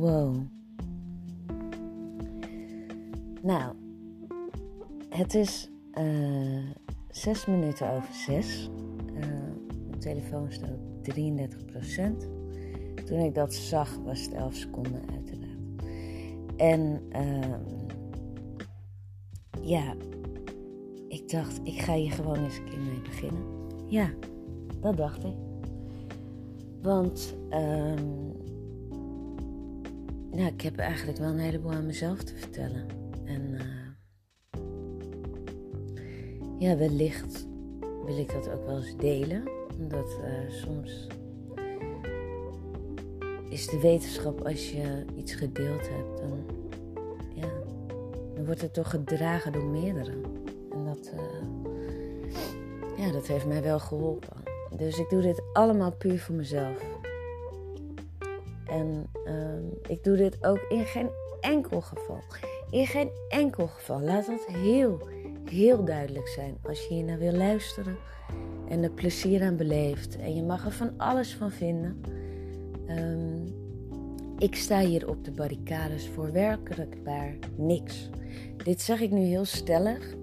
Wow. Nou, het is uh, zes minuten over zes. Uh, mijn telefoon staat op 33%. Toen ik dat zag, was het 11 seconden uiteraard. En uh, ja, ik dacht, ik ga hier gewoon eens een keer mee beginnen. Ja, dat dacht ik. Want um, nou, ik heb eigenlijk wel een heleboel aan mezelf te vertellen. En uh, ja, wellicht wil ik dat ook wel eens delen. Omdat uh, soms is de wetenschap, als je iets gedeeld hebt, dan, ja, dan wordt het toch gedragen door meerdere. En dat, uh, ja, dat heeft mij wel geholpen. Dus ik doe dit allemaal puur voor mezelf. En um, ik doe dit ook in geen enkel geval. In geen enkel geval. Laat dat heel, heel duidelijk zijn. Als je hier naar wil luisteren en er plezier aan beleeft. En je mag er van alles van vinden. Um, ik sta hier op de barricades voor werkelijk waar niks. Dit zeg ik nu heel stellig.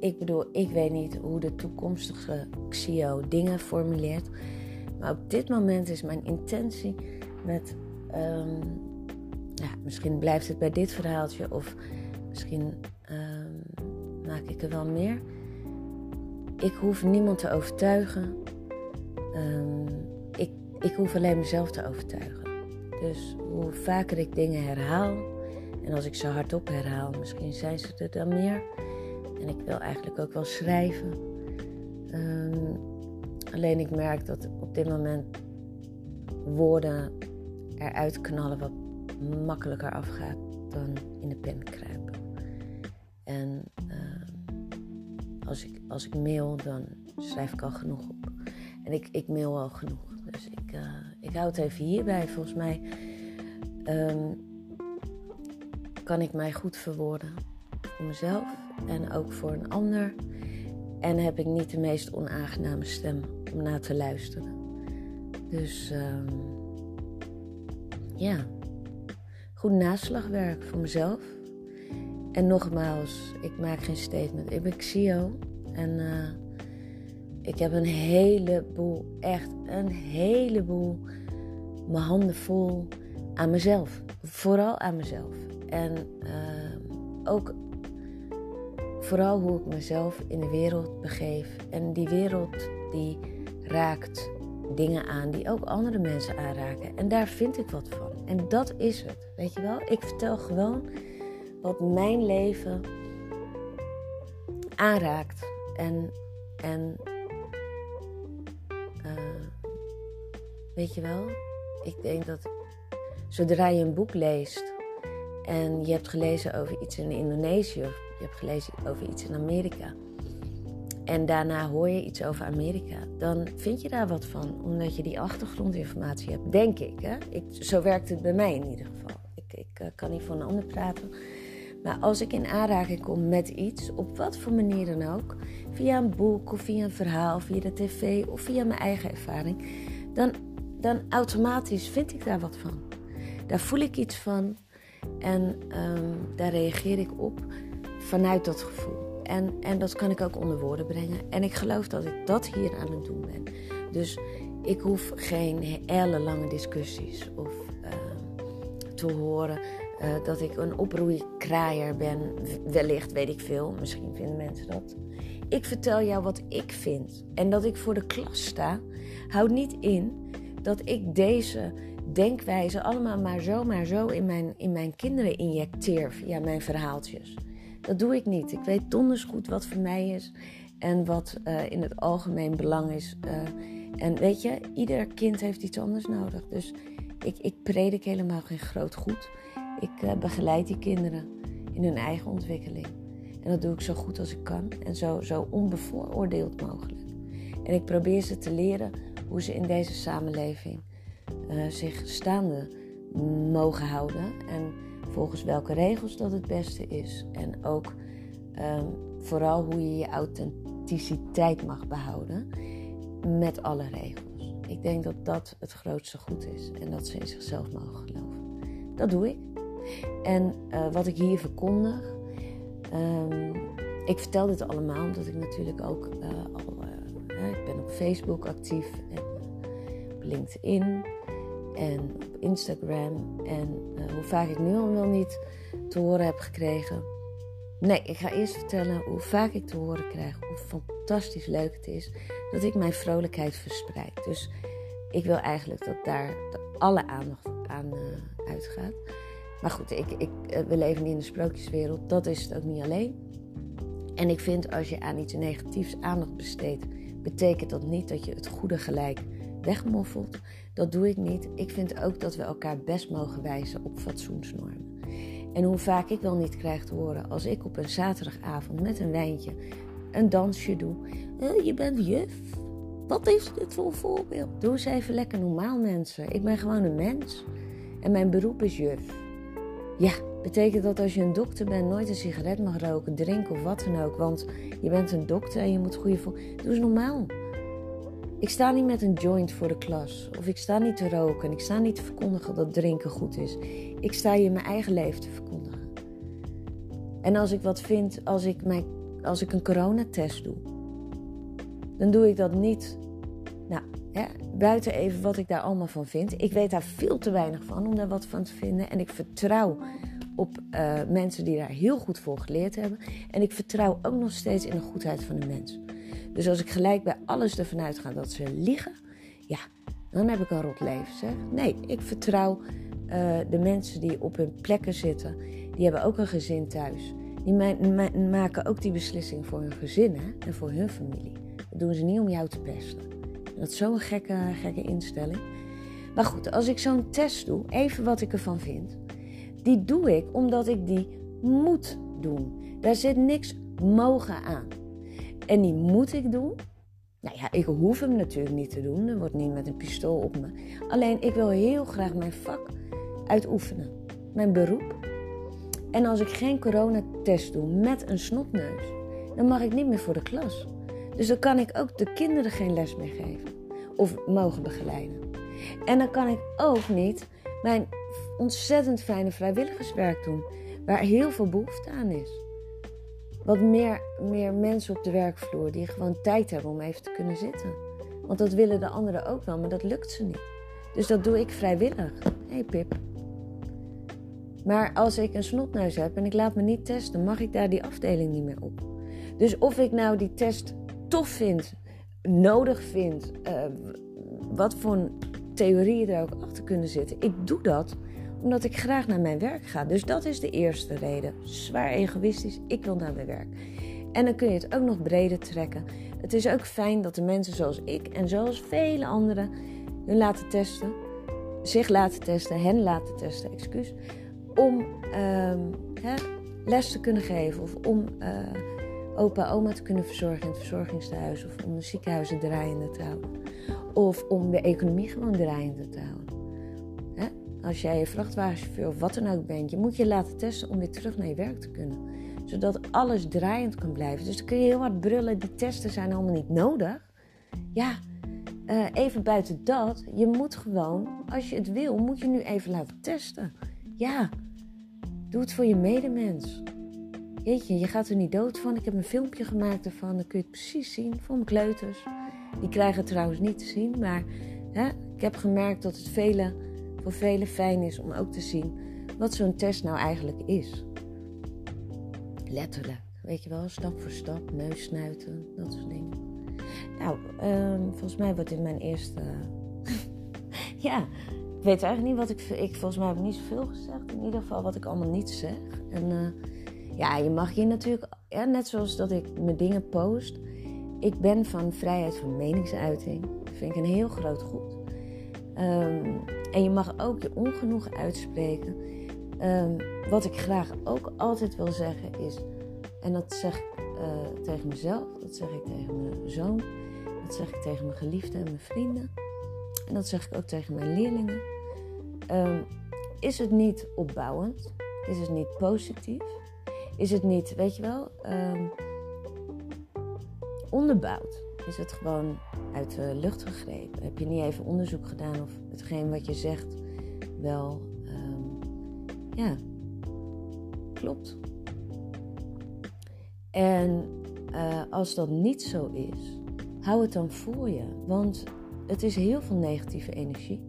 Ik bedoel, ik weet niet hoe de toekomstige CEO dingen formuleert. Maar op dit moment is mijn intentie met Um, ja, misschien blijft het bij dit verhaaltje of misschien um, maak ik er wel meer. Ik hoef niemand te overtuigen. Um, ik, ik hoef alleen mezelf te overtuigen. Dus hoe vaker ik dingen herhaal, en als ik ze hardop herhaal, misschien zijn ze er dan meer. En ik wil eigenlijk ook wel schrijven. alleen ik merk dat op dit moment woorden eruit knallen wat makkelijker afgaat dan in de pen kruipen. En uh, als, ik, als ik mail, dan schrijf ik al genoeg op. En ik, ik mail al genoeg. Dus ik, uh, ik hou het even hierbij. Volgens mij um, kan ik mij goed verwoorden voor mezelf en ook voor een ander. En heb ik niet de meest onaangename stem om naar te luisteren. Dus. Um, ja, goed naslagwerk voor mezelf. En nogmaals, ik maak geen statement. Ik ben CEO en uh, ik heb een heleboel, echt een heleboel, mijn handen vol aan mezelf. Vooral aan mezelf. En uh, ook vooral hoe ik mezelf in de wereld begeef. En die wereld die raakt dingen aan die ook andere mensen aanraken. En daar vind ik wat van. En dat is het. Weet je wel? Ik vertel gewoon wat mijn leven aanraakt. En, en uh, weet je wel? Ik denk dat zodra je een boek leest en je hebt gelezen over iets in Indonesië of je hebt gelezen over iets in Amerika en daarna hoor je iets over Amerika, dan vind je daar wat van, omdat je die achtergrondinformatie hebt, denk ik. Hè? ik zo werkt het bij mij in ieder geval. Ik, ik uh, kan niet voor een ander praten. Maar als ik in aanraking kom met iets, op wat voor manier dan ook, via een boek of via een verhaal, via de tv of via mijn eigen ervaring, dan, dan automatisch vind ik daar wat van. Daar voel ik iets van en um, daar reageer ik op vanuit dat gevoel. En, en dat kan ik ook onder woorden brengen. En ik geloof dat ik dat hier aan het doen ben. Dus ik hoef geen ellenlange discussies of uh, te horen uh, dat ik een oproeikraaier ben. Wellicht weet ik veel, misschien vinden mensen dat. Ik vertel jou wat ik vind. En dat ik voor de klas sta, houdt niet in dat ik deze denkwijze allemaal maar zo, maar zo in mijn, in mijn kinderen injecteer via mijn verhaaltjes. Dat doe ik niet. Ik weet donders goed wat voor mij is en wat uh, in het algemeen belang is. Uh, en weet je, ieder kind heeft iets anders nodig. Dus ik, ik predik helemaal geen groot goed. Ik uh, begeleid die kinderen in hun eigen ontwikkeling. En dat doe ik zo goed als ik kan en zo, zo onbevooroordeeld mogelijk. En ik probeer ze te leren hoe ze in deze samenleving zich staande mogen houden. En volgens welke regels dat het beste is. En ook um, vooral hoe je je authenticiteit mag behouden met alle regels. Ik denk dat dat het grootste goed is en dat ze in zichzelf mogen geloven. Dat doe ik. En uh, wat ik hier verkondig. Um, ik vertel dit allemaal omdat ik natuurlijk ook uh, al. Uh, ik ben op Facebook actief en op LinkedIn en op Instagram. En hoe vaak ik nu al wel niet te horen heb gekregen. Nee, ik ga eerst vertellen hoe vaak ik te horen krijg hoe fantastisch leuk het is dat ik mijn vrolijkheid verspreid. Dus ik wil eigenlijk dat daar alle aandacht aan uh, uitgaat. Maar goed, ik, ik, eh, we leven in de sprookjeswereld. Dat is het ook niet alleen. En ik vind als je aan iets negatiefs aandacht besteedt, betekent dat niet dat je het goede gelijk wegmoffelt. Dat doe ik niet. Ik vind ook dat we elkaar best mogen wijzen op fatsoensnormen. En hoe vaak ik wel niet krijg te horen als ik op een zaterdagavond met een wijntje een dansje doe. Je bent juf. Wat is dit voor een voorbeeld? Doe eens even lekker normaal, mensen. Ik ben gewoon een mens. En mijn beroep is juf. Ja, betekent dat als je een dokter bent, nooit een sigaret mag roken, drinken of wat dan ook. Want je bent een dokter en je moet goede voor. Doe eens normaal. Ik sta niet met een joint voor de klas. Of ik sta niet te roken. Ik sta niet te verkondigen dat drinken goed is. Ik sta je mijn eigen leven te verkondigen. En als ik wat vind, als ik, mijn, als ik een coronatest doe, dan doe ik dat niet. Nou, hè, buiten even wat ik daar allemaal van vind. Ik weet daar veel te weinig van om daar wat van te vinden. En ik vertrouw op uh, mensen die daar heel goed voor geleerd hebben. En ik vertrouw ook nog steeds in de goedheid van de mens. Dus als ik gelijk bij alles ervan uitga dat ze liegen, ja, dan heb ik een rot leven. Zeg. Nee, ik vertrouw uh, de mensen die op hun plekken zitten. Die hebben ook een gezin thuis. Die maken ook die beslissing voor hun gezin en voor hun familie. Dat doen ze niet om jou te pesten. Dat is zo'n gekke, gekke instelling. Maar goed, als ik zo'n test doe, even wat ik ervan vind. Die doe ik omdat ik die moet doen. Daar zit niks mogen aan. En die moet ik doen. Nou ja, ik hoef hem natuurlijk niet te doen. Er wordt niet met een pistool op me. Alleen ik wil heel graag mijn vak uitoefenen. Mijn beroep. En als ik geen coronatest doe met een snotneus, dan mag ik niet meer voor de klas. Dus dan kan ik ook de kinderen geen les meer geven of mogen begeleiden. En dan kan ik ook niet mijn ontzettend fijne vrijwilligerswerk doen, waar heel veel behoefte aan is. Wat meer, meer mensen op de werkvloer die gewoon tijd hebben om even te kunnen zitten. Want dat willen de anderen ook wel, maar dat lukt ze niet. Dus dat doe ik vrijwillig. Hé hey Pip. Maar als ik een snotneus heb en ik laat me niet testen, mag ik daar die afdeling niet meer op. Dus of ik nou die test tof vind, nodig vind, uh, wat voor theorieën er ook achter kunnen zitten. Ik doe dat omdat ik graag naar mijn werk ga. Dus dat is de eerste reden. Zwaar egoïstisch, ik wil naar mijn werk. En dan kun je het ook nog breder trekken. Het is ook fijn dat de mensen zoals ik en zoals vele anderen hun laten testen, zich laten testen, hen laten testen, excuus, om uh, hè, les te kunnen geven of om uh, opa oma te kunnen verzorgen in het verzorgingstehuis of om de ziekenhuizen draaiende te houden of om de economie gewoon draaiende te houden. Als jij een vrachtwagenchauffeur of wat dan ook bent, je moet je laten testen om weer terug naar je werk te kunnen, zodat alles draaiend kan blijven. Dus dan kun je heel hard brullen, die testen zijn allemaal niet nodig. Ja, uh, even buiten dat, je moet gewoon, als je het wil, moet je nu even laten testen. Ja, doe het voor je medemens. Jeetje, je gaat er niet dood van. Ik heb een filmpje gemaakt ervan, dan kun je het precies zien voor mijn kleuters. Die krijgen het trouwens niet te zien, maar hè, ik heb gemerkt dat het vele, voor velen fijn is om ook te zien wat zo'n test nou eigenlijk is. Letterlijk, weet je wel, stap voor stap, neus snuiten, dat soort dingen. Nou, um, volgens mij wordt dit mijn eerste. ja, ik weet eigenlijk niet wat ik. ik volgens mij heb niet zoveel gezegd. In ieder geval wat ik allemaal niet zeg. En uh, ja, je mag je natuurlijk, ja, net zoals dat ik mijn dingen post. Ik ben van vrijheid van meningsuiting. Dat vind ik een heel groot goed. Um, en je mag ook je ongenoegen uitspreken. Um, wat ik graag ook altijd wil zeggen is, en dat zeg ik uh, tegen mezelf, dat zeg ik tegen mijn zoon, dat zeg ik tegen mijn geliefden en mijn vrienden, en dat zeg ik ook tegen mijn leerlingen. Um, is het niet opbouwend? Is het niet positief? Is het niet, weet je wel, onderbouwd? Is het gewoon uit de lucht gegrepen? Heb je niet even onderzoek gedaan of hetgeen wat je zegt wel um, Ja, klopt. En uh, als dat niet zo is, hou het dan voor je. Want het is heel veel negatieve energie.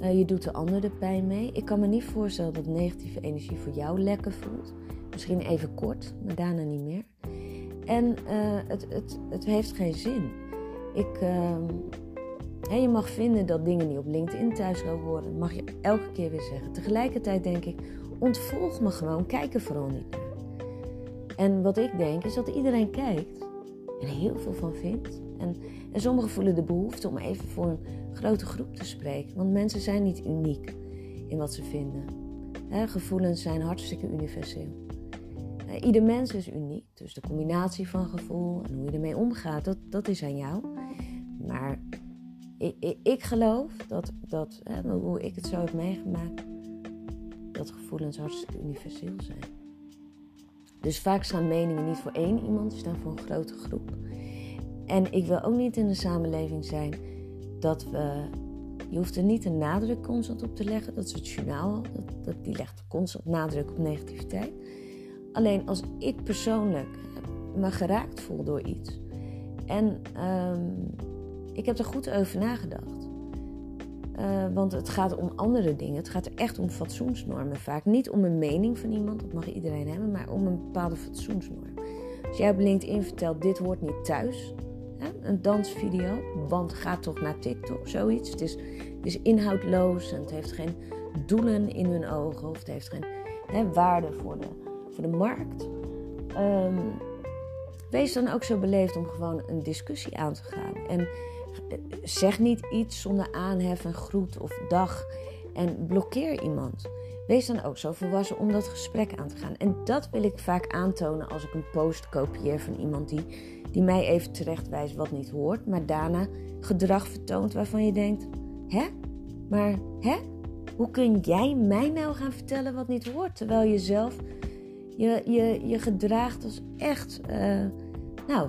Uh, je doet de ander de pijn mee. Ik kan me niet voorstellen dat negatieve energie voor jou lekker voelt. Misschien even kort, maar daarna niet meer. En uh, het, het, het heeft geen zin. Ik, uh, je mag vinden dat dingen niet op LinkedIn thuis horen. Dat mag je elke keer weer zeggen. Tegelijkertijd denk ik, ontvolg me gewoon. Kijk er vooral niet naar. En wat ik denk is dat iedereen kijkt en heel veel van vindt. En, en sommigen voelen de behoefte om even voor een grote groep te spreken. Want mensen zijn niet uniek in wat ze vinden. gevoelens zijn hartstikke universeel. Ieder mens is uniek. Dus de combinatie van gevoel en hoe je ermee omgaat, dat, dat is aan jou. Maar ik, ik, ik geloof dat, dat hoe ik het zo heb meegemaakt, dat gevoelens hartstikke universeel zijn. Dus vaak staan meningen niet voor één iemand, ze staan voor een grote groep. En ik wil ook niet in een samenleving zijn dat we. Je hoeft er niet een nadruk constant op te leggen. Dat is het journaal. Dat, dat, die legt constant nadruk op negativiteit. Alleen als ik persoonlijk me geraakt voel door iets. En um, ik heb er goed over nagedacht. Uh, want het gaat om andere dingen. Het gaat echt om fatsoensnormen vaak. Niet om een mening van iemand, dat mag iedereen hebben, maar om een bepaalde fatsoensnorm. Als jij op LinkedIn vertelt, dit hoort niet thuis, hè, een dansvideo, want ga toch naar TikTok, zoiets. Het is, is inhoudloos en het heeft geen doelen in hun ogen of het heeft geen hè, waarde voor de, de markt. Um, wees dan ook zo beleefd om gewoon een discussie aan te gaan. En zeg niet iets zonder aanhef en groet of dag en blokkeer iemand. Wees dan ook zo volwassen om dat gesprek aan te gaan. En dat wil ik vaak aantonen als ik een post kopieer van iemand die, die mij even terechtwijst wat niet hoort, maar daarna gedrag vertoont waarvan je denkt: hè? Maar hè? Hoe kun jij mij nou gaan vertellen wat niet hoort? Terwijl je zelf je, je, je gedraagt als echt, uh, nou,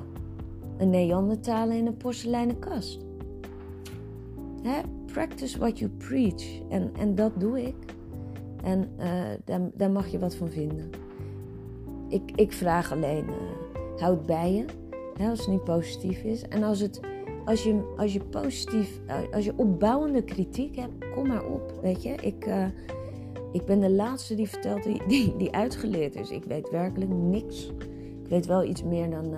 een Neandertaler in een porseleinen kast. Practice what you preach. En, en dat doe ik. En uh, daar, mag je wat van vinden. Ik, ik vraag alleen, uh, houd bij je. Als het niet positief is. En als, het, als, je, als je positief, eh, als je opbouwende kritiek hebt, kom maar op. Weet je, ik, ik ben de laatste die vertelt die, die, uitgeleerd is. Ik weet werkelijk niks. Ik weet wel iets meer dan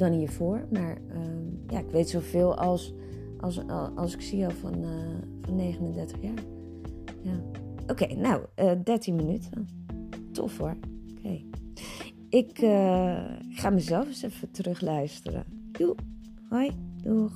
dan hiervoor. Maar ehm, ja, ik weet zoveel als, als, als ik zie al van, uh, van 39 jaar. Ja. Oké, nou, uh, eh, 13 minuten. Tof hoor. Oké. Ik ga mezelf eens even terugluisteren. Doei. Hoi. Doeg.